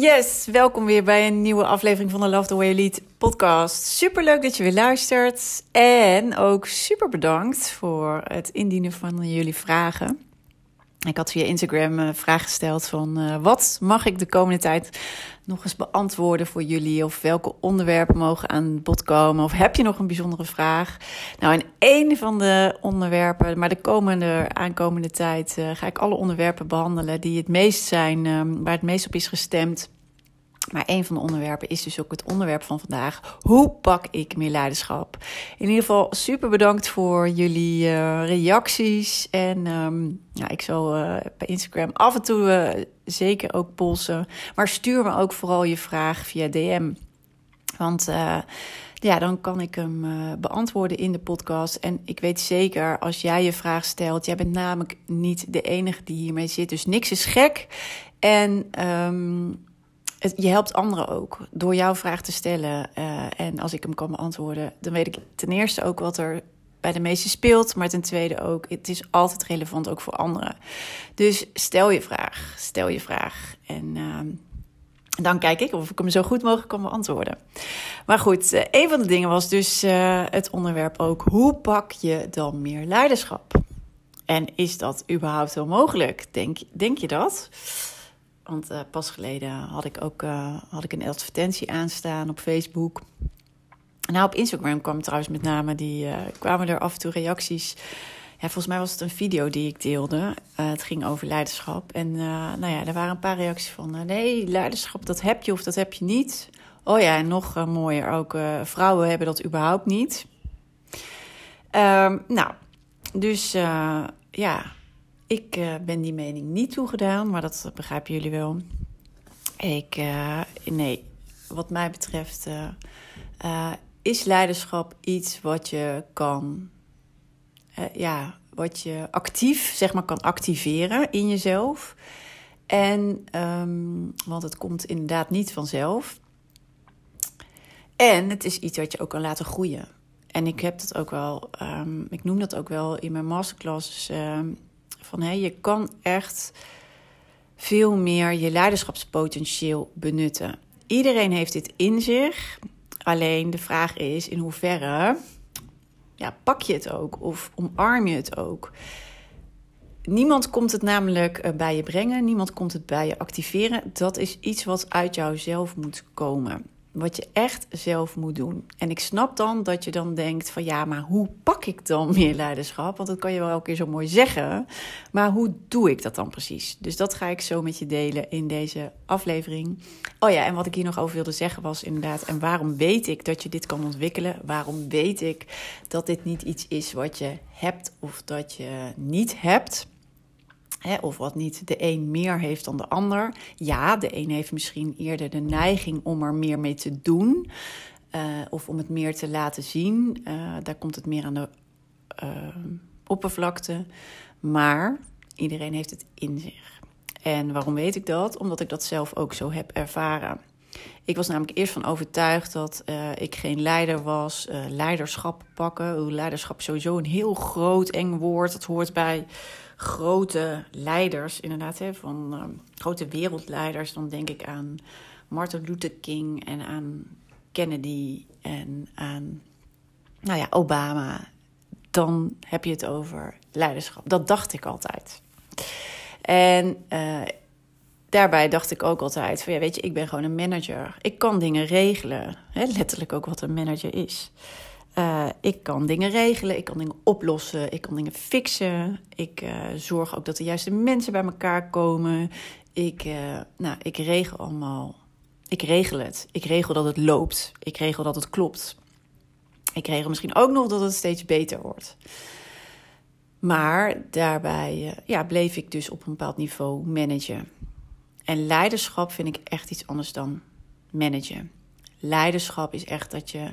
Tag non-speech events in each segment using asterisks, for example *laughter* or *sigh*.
Yes, welkom weer bij een nieuwe aflevering van de Love the Way You Lead podcast. Super leuk dat je weer luistert en ook super bedankt voor het indienen van jullie vragen. Ik had via Instagram een vraag gesteld van uh, wat mag ik de komende tijd nog eens beantwoorden voor jullie? Of welke onderwerpen mogen aan bod komen? Of heb je nog een bijzondere vraag? Nou, in één van de onderwerpen, maar de komende, aankomende tijd, uh, ga ik alle onderwerpen behandelen die het meest zijn, um, waar het meest op is gestemd. Maar een van de onderwerpen is dus ook het onderwerp van vandaag. Hoe pak ik meer leiderschap? In ieder geval super bedankt voor jullie uh, reacties. En um, ja, ik zal bij Instagram af en toe uh, zeker ook polsen. Maar stuur me ook vooral je vraag via DM. Want ja, dan kan ik hem beantwoorden in de podcast. En ik weet zeker, als jij je vraag stelt, jij bent namelijk niet de enige die hiermee zit. Dus niks is gek. En um, je helpt anderen ook door jouw vraag te stellen. Uh, en als ik hem kan beantwoorden, dan weet ik ten eerste ook wat er bij de meesten speelt. Maar ten tweede ook, het is altijd relevant ook voor anderen. Dus stel je vraag, stel je vraag. En uh, dan kijk ik of ik hem zo goed mogelijk kan beantwoorden. Maar goed, uh, een van de dingen was dus uh, het onderwerp ook: hoe pak je dan meer leiderschap? En is dat überhaupt wel mogelijk? Denk, denk je dat? Want uh, pas geleden had ik ook uh, had ik een advertentie aanstaan op Facebook. Nou, op Instagram kwam trouwens met name die uh, kwamen er af en toe reacties. Ja, volgens mij was het een video die ik deelde. het ging over leiderschap. En nou ja, er waren een paar reacties van: nee, leiderschap dat heb je of dat heb je niet. Oh ja, en nog mooier ook: vrouwen hebben dat überhaupt niet. Um, nou, dus ja, ik uh, ben die mening niet toegedaan, maar dat begrijpen jullie wel. Ik, uh, nee, wat mij betreft uh, is leiderschap iets wat je kan, ja, wat je actief, zeg maar, kan activeren in jezelf. En, um, want het komt inderdaad niet vanzelf. En het is iets wat je ook kan laten groeien. En ik heb dat ook wel, um, ik noem dat ook wel in mijn masterclasses. Um, van hé, je kan echt veel meer je leiderschapspotentieel benutten. Iedereen heeft dit in zich. Alleen de vraag is in hoeverre ja, pak je het ook of omarm je het ook. Niemand komt het namelijk eh, bij je brengen, niemand komt het bij je activeren. Dat is iets wat uit jouzelf moet komen wat je echt zelf moet doen. En ik snap dan dat je dan denkt van ja, maar hoe pak ik dan *laughs* meer leiderschap? Want dat kan je wel elke keer zo mooi zeggen. Maar hoe doe ik dat dan precies? Dus dat ga ik zo met je delen in deze aflevering. Oh ja, en wat ik hier nog over wilde zeggen was inderdaad, en waarom weet ik dat je dit kan ontwikkelen? Waarom weet ik dat dit niet iets is wat je hebt of dat je niet hebt? Of wat niet de een meer heeft dan de ander. Ja, de een heeft misschien eerder de neiging om er meer mee te doen. Uh, of om het meer te laten zien. Uh, daar komt het meer aan de uh, oppervlakte. Maar iedereen heeft het in zich. En waarom weet ik dat? Omdat ik dat zelf ook zo heb ervaren. Ik was namelijk eerst van overtuigd dat ik geen leider was. leiderschap pakken. Leiderschap is sowieso een heel groot, eng woord. Dat hoort bij grote leiders, inderdaad, hè, van uh, grote wereldleiders, dan denk ik aan Martin Luther King en aan Kennedy en aan nou ja, Obama. Dan heb je het over leiderschap. Dat dacht ik altijd. En uh, daarbij dacht ik ook altijd van ja, weet je, ik ben gewoon een manager. Ik kan dingen regelen. Hè, letterlijk ook wat een manager is. Uh, ik kan dingen regelen, ik kan dingen oplossen, ik kan dingen fixen. Ik uh, zorg ook dat de juiste mensen bij elkaar komen. Ik, uh, nou, ik regel allemaal. Ik regel het. Ik regel dat het loopt. Ik regel dat het klopt. Ik regel misschien ook nog dat het steeds beter wordt. Maar daarbij ja, bleef ik dus op een bepaald niveau managen. En leiderschap vind ik echt iets anders dan managen. Leiderschap is echt dat je,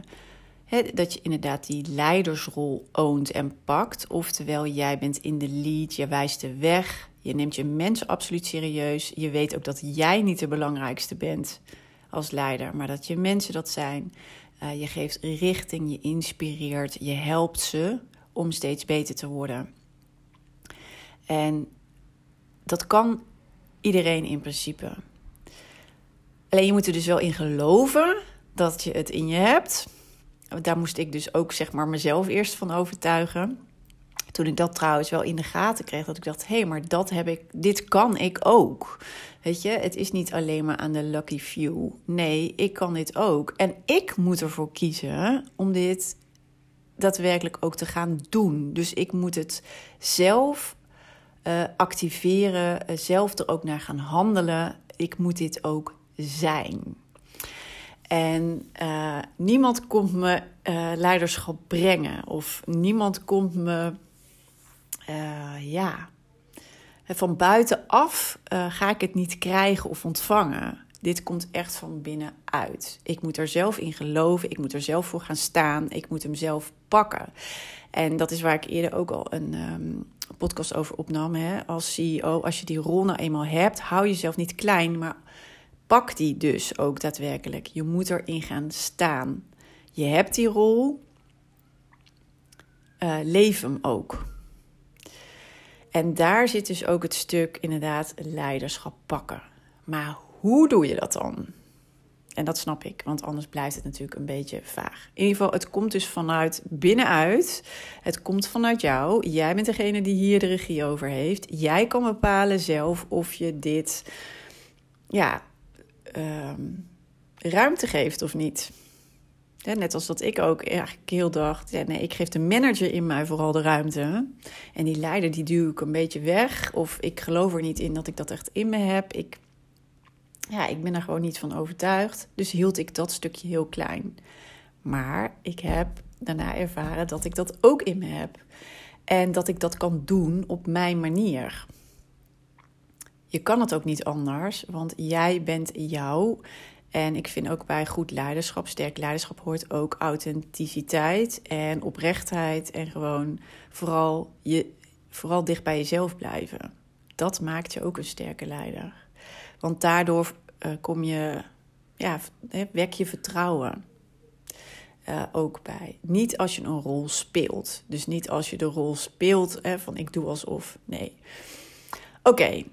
dat je inderdaad die leidersrol oont en pakt. Oftewel, jij bent in de lead, je wijst de weg, je neemt je mensen absoluut serieus. Je weet ook dat jij niet de belangrijkste bent als leider, maar dat je mensen dat zijn. Uh, je geeft richting, je inspireert, je helpt ze om steeds beter te worden. En dat kan iedereen in principe. Alleen je moet er dus wel in geloven dat je het in je hebt. Daar moest ik dus ook zeg maar mezelf eerst van overtuigen. Toen ik dat trouwens wel in de gaten kreeg, dat ik dacht: hé, hey, maar dat heb ik, dit kan ik ook. Weet je, het is niet alleen maar aan de lucky few. Nee, ik kan dit ook. En ik moet ervoor kiezen om dit daadwerkelijk ook te gaan doen. Dus ik moet het zelf uh, activeren, uh, zelf er ook naar gaan handelen. Ik moet dit ook zijn. En uh, niemand komt me leiderschap brengen of niemand komt me, ja, van buitenaf ga ik het niet krijgen of ontvangen. Dit komt echt van binnenuit. Ik moet er zelf in geloven. Ik moet er zelf voor gaan staan. Ik moet hem zelf pakken. En dat is waar ik eerder ook al een um, podcast over opnam. Hè? Als CEO, als je die rol nou eenmaal hebt, hou jezelf niet klein, maar pak die dus ook daadwerkelijk. Je moet erin gaan staan. Je hebt die rol. Uh, leef hem ook. En daar zit dus ook het stuk inderdaad leiderschap pakken. Maar hoe doe je dat dan? En dat snap ik, want anders blijft het natuurlijk een beetje vaag. In ieder geval, het komt dus vanuit binnenuit. Het komt vanuit jou. Jij bent degene die hier de regie over heeft. Jij kan bepalen zelf of je dit, ja, um, ruimte geeft of niet. net als dat ik ook eigenlijk heel dacht, ja, nee, ik geef de manager in mij vooral de ruimte. En die leider, die duw ik een beetje weg. Of ik geloof er niet in dat ik dat echt in me heb. Ik ja, ik ben er gewoon niet van overtuigd. Dus hield ik dat stukje heel klein. Maar ik heb daarna ervaren dat ik dat ook in me heb. En dat ik dat kan doen op mijn manier. Je kan het ook niet anders, want jij bent jou. En ik vind ook bij goed leiderschap, sterk leiderschap hoort ook authenticiteit en oprechtheid. En gewoon vooral, je, vooral dicht bij jezelf blijven. Dat maakt je ook een sterke leider. Want daardoor uh, kom je, ja, wek je vertrouwen uh, ook bij. Niet als je een rol speelt. Dus niet als je de rol speelt hè, van ik doe alsof. Nee. Oké.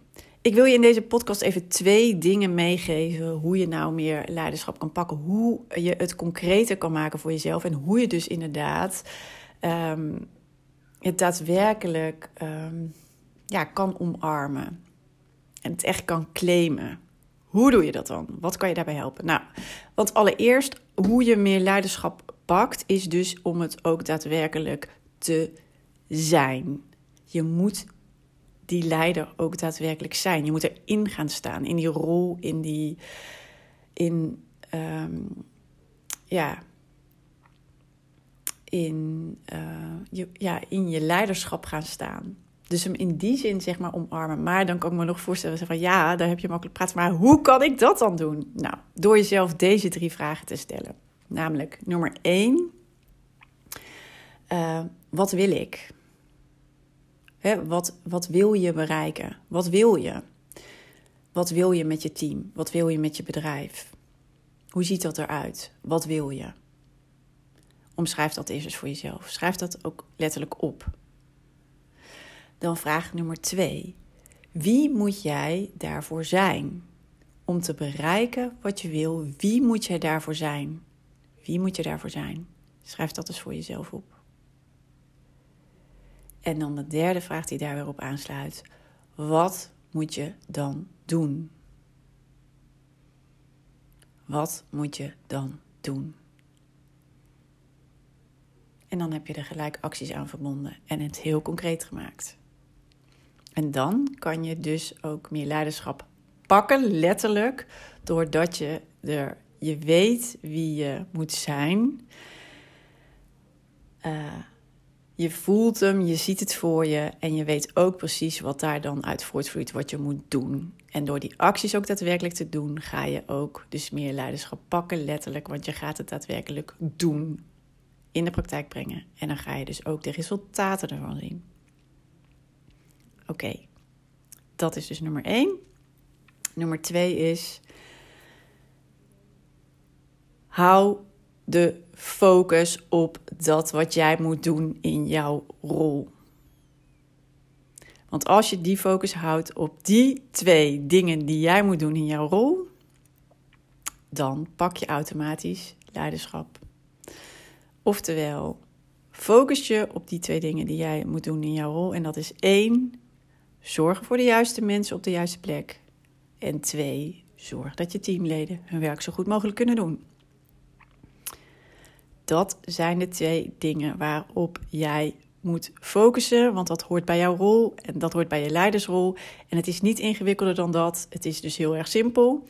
Ik wil je in deze podcast even twee dingen meegeven. Hoe je nou meer leiderschap kan pakken. Hoe je het concreter kan maken voor jezelf. En hoe je dus inderdaad um, het daadwerkelijk um, ja, kan omarmen en het echt kan claimen. Hoe doe je dat dan? Wat kan je daarbij helpen? Nou, want allereerst, hoe je meer leiderschap pakt, is dus om het ook daadwerkelijk te zijn. Je moet die leider ook daadwerkelijk zijn. Je moet erin gaan staan, in die rol, in die. In, um, ja. In, uh, je, ja, in je leiderschap gaan staan. Dus hem in die zin zeg maar omarmen. Maar dan kan ik me nog voorstellen van ja, daar heb je makkelijk praten. Maar hoe kan ik dat dan doen? Nou, door jezelf deze drie vragen te stellen. Namelijk nummer één. Uh, wat wil ik? Hè, wat, wat wil je bereiken? Wat wil je? Wat wil je met je team? Wat wil je met je bedrijf? Hoe ziet dat eruit? Wat wil je? Omschrijf dat eerst eens voor jezelf. Schrijf dat ook letterlijk op. Dan vraag nummer twee. Wie moet jij daarvoor zijn? Om te bereiken wat je wil, wie moet jij daarvoor zijn? Wie moet je daarvoor zijn? Schrijf dat eens voor jezelf op. En dan de derde vraag die daar weer op aansluit. Wat moet je dan doen? Wat moet je dan doen? En dan heb je er gelijk acties aan verbonden en het heel concreet gemaakt. En dan kan je dus ook meer leiderschap pakken, letterlijk, doordat je er je weet wie je moet zijn. Uh, je voelt hem, je ziet het voor je en je weet ook precies wat daar dan uit voortvloeit, wat je moet doen. En door die acties ook daadwerkelijk te doen, ga je ook dus meer leiderschap pakken, letterlijk, want je gaat het daadwerkelijk doen, in de praktijk brengen. En dan ga je dus ook de resultaten ervan zien. Oké, dat is dus nummer één. Nummer twee is, hou de focus op dat wat jij moet doen in jouw rol. Want als je die focus houdt op die twee dingen die jij moet doen in jouw rol, dan pak je automatisch leiderschap. Oftewel, focus je op die twee dingen die jij moet doen in jouw rol. En dat is één, zorgen voor de juiste mensen op de juiste plek. En twee, zorg dat je teamleden hun werk zo goed mogelijk kunnen doen. Dat zijn de twee dingen waarop jij moet focussen, want dat hoort bij jouw rol en dat hoort bij je leidersrol. En het is niet ingewikkelder dan dat. Het is dus heel erg simpel.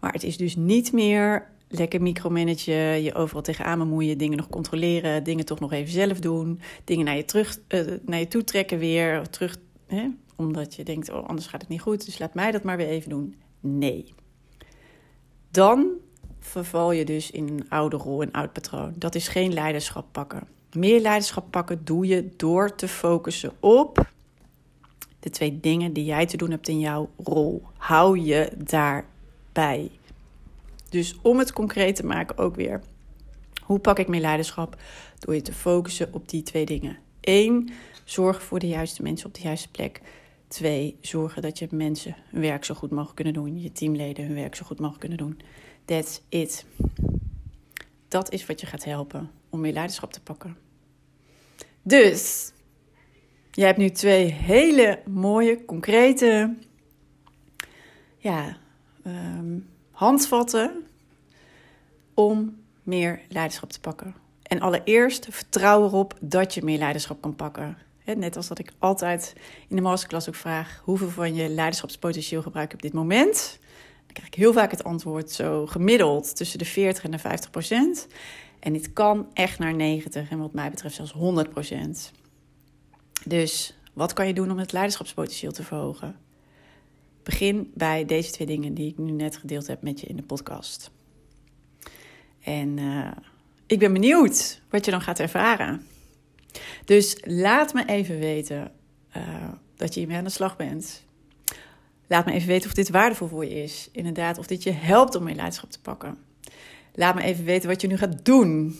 Maar het is dus niet meer lekker micromanagen, je overal tegenaan bemoeien, dingen nog controleren, dingen toch nog even zelf doen, dingen naar je, terug, uh, naar je toe trekken weer, terug, hè? omdat je denkt, oh, anders gaat het niet goed, dus laat mij dat maar weer even doen. Nee. Dan verval je dus in een oude rol, een oud patroon. Dat is geen leiderschap pakken. Meer leiderschap pakken doe je door te focussen op de twee dingen die jij te doen hebt in jouw rol. Hou je daarbij. Dus om het concreet te maken ook weer. Hoe pak ik meer leiderschap? Door je te focussen op die twee dingen. Eén, zorg voor de juiste mensen op de juiste plek. Twee, zorgen dat je mensen hun werk zo goed mogelijk kunnen doen. Je teamleden hun werk zo goed mogelijk kunnen doen. That's it. Dat is wat je gaat helpen om meer leiderschap te pakken. Dus, je hebt nu twee hele mooie, concrete ja, um, handvatten om meer leiderschap te pakken. En allereerst vertrouw erop dat je meer leiderschap kan pakken. Net als dat ik altijd in de masterclass ook vraag: hoeveel van je leiderschapspotentieel gebruik je op dit moment? Krijg ik heel vaak het antwoord zo gemiddeld tussen de 40 en de 50 procent. En dit kan echt naar 90 en wat mij betreft zelfs 100 procent. Dus wat kan je doen om het leiderschapspotentieel te verhogen? Begin bij deze twee dingen die ik nu net gedeeld heb met je in de podcast. En uh, ik ben benieuwd wat je dan gaat ervaren. Dus laat me even weten uh, dat je hiermee aan de slag bent. Laat me even weten of dit waardevol voor je is. Inderdaad, of dit je helpt om je leiderschap te pakken. Laat me even weten wat je nu gaat doen.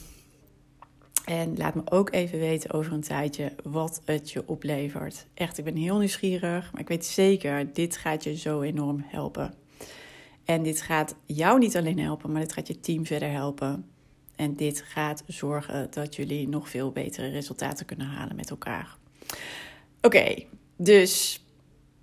En laat me ook even weten over een tijdje wat het je oplevert. Echt, ik ben heel nieuwsgierig, maar ik weet zeker, dit gaat je zo enorm helpen. En dit gaat jou niet alleen helpen, maar dit gaat je team verder helpen. En dit gaat zorgen dat jullie nog veel betere resultaten kunnen halen met elkaar. Oké, dus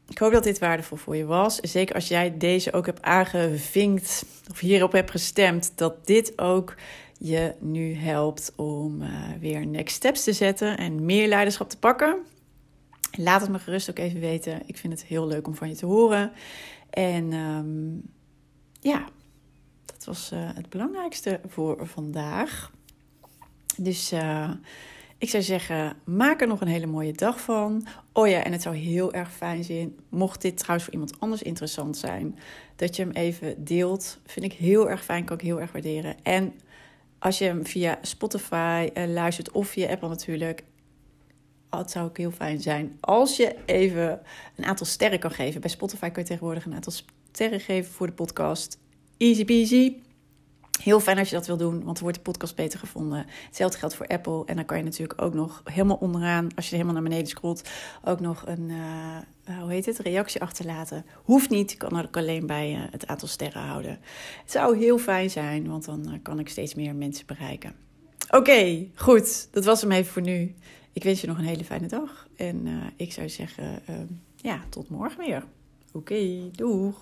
ik hoop dat dit waardevol voor je was. Zeker als jij deze ook hebt aangevinkt of hierop hebt gestemd, dat dit ook je nu helpt om uh, weer next steps te zetten en meer leiderschap te pakken. Laat het me gerust ook even weten. Ik vind het heel leuk om van je te horen. En um, ja, dat was uh, het belangrijkste voor vandaag. Dus uh, ik zou zeggen, maak er nog een hele mooie dag van. Oh ja, en het zou heel erg fijn zijn, mocht dit trouwens voor iemand anders interessant zijn, dat je hem even deelt. Vind ik heel erg fijn, kan ik heel erg waarderen. En als je hem via Spotify uh, luistert of via Apple natuurlijk, het zou ook heel fijn zijn als je even een aantal sterren kan geven. Bij Spotify kun je tegenwoordig een aantal sterren geven voor de podcast. Easy peasy. Heel fijn als je dat wil doen, want dan wordt de podcast beter gevonden. Hetzelfde geldt voor Apple. En dan kan je natuurlijk ook nog helemaal onderaan, als je helemaal naar beneden scrolt, ook nog een, uh, hoe heet het, reactie achterlaten. Hoeft niet, kan ook alleen bij uh, het aantal sterren houden. Het zou heel fijn zijn, want dan kan ik steeds meer mensen bereiken. Oké, goed. Dat was hem even voor nu. Ik wens je nog een hele fijne dag. En ik zou zeggen, ja, tot morgen weer. Oké, doeg.